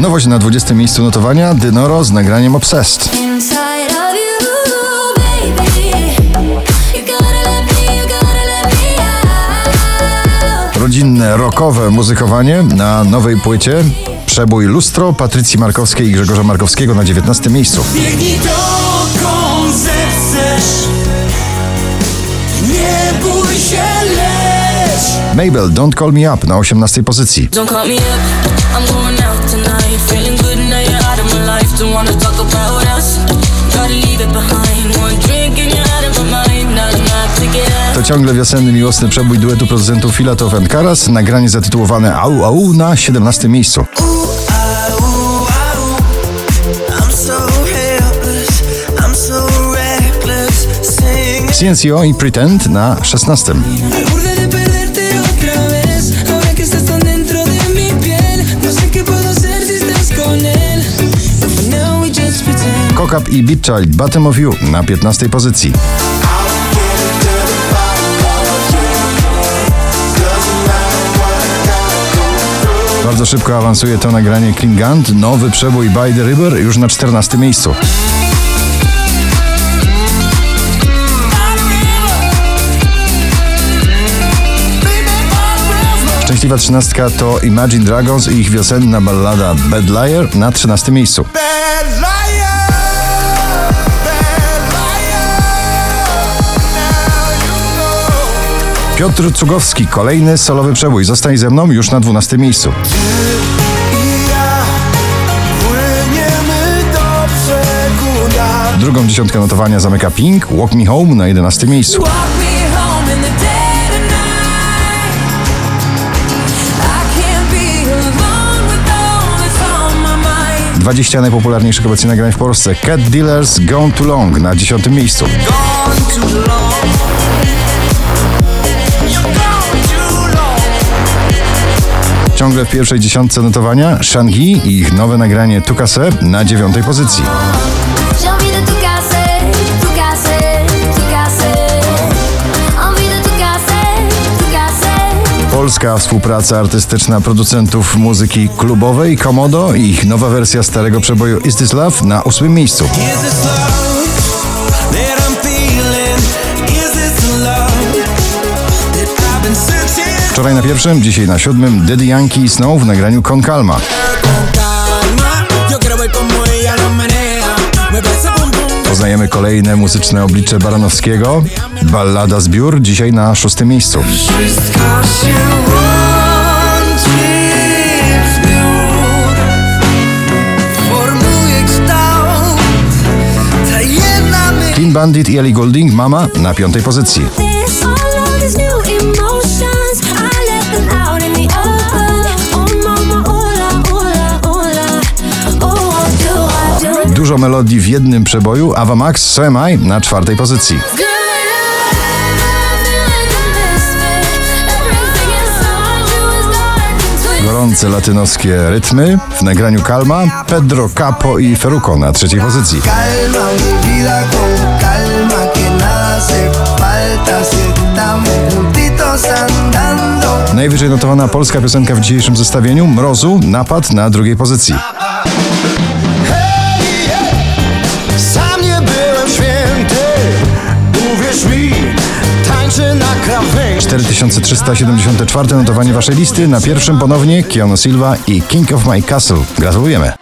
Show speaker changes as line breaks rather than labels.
Nowość na 20 miejscu notowania Dynoro z nagraniem Obsessed. Rodzinne, rockowe muzykowanie na nowej płycie. Przebój Lustro Patrycji Markowskiej i Grzegorza Markowskiego na 19 miejscu.
Biegnij dokąd zechcesz Nie bój się, leć
Mabel Don't Call Me Up na 18 pozycji.
Don't call me up, I'm going out tonight. Feeling good now you're out of my life. Don't wanna talk about us. Gotta leave it behind. One drink and you're out of my mind. Not enough to get out.
To ciągle wiosenny, miłosny przebój duetu producentów Filatow and Karas. Nagranie zatytułowane Au Au na 17 miejscu. CNCO i Pretend na 16. Kokap i Beat Child Bottom of You na 15 pozycji. Bardzo szybko awansuje to nagranie Klingant, nowy przebój By the River już na 14 miejscu. Szczęśliwa trzynastka to Imagine Dragons i ich wiosenna ballada Bad Liar na 13 miejscu.
Bad
Piotr Cugowski, kolejny solowy przebój. Zostań ze mną już na 12 miejscu. Drugą dziesiątkę notowania zamyka Pink, Walk Me Home na 11 miejscu. 20 najpopularniejszych obecnie nagrań w Polsce. Cat Dealers Gone Too Long na 10 miejscu. Ciągle w pierwszej dziesiątce notowania Shanghai i ich nowe nagranie Tukase na dziewiątej pozycji. Polska współpraca artystyczna producentów muzyki klubowej Komodo i ich nowa wersja starego przeboju Is This Love na ósmym miejscu. Wczoraj na pierwszym, dzisiaj na siódmym Daddy Yankee i Snow w nagraniu Con Calma. Poznajemy kolejne muzyczne oblicze Baranowskiego. Ballada zbiór dzisiaj na szóstym miejscu. Clean Bandit i Ellie Goulding Mama na piątej pozycji. Melodii w jednym przeboju. Ava Max So Am I na czwartej pozycji. Gorące latynoskie rytmy w nagraniu Calma. Pedro Capo i Feruko na trzeciej pozycji. Najwyżej notowana polska piosenka w dzisiejszym zestawieniu Mrozu Napad na drugiej pozycji. 4374 notowanie waszej listy. Na pierwszym ponownie Keanu Silva i King of My Castle. Gratulujemy.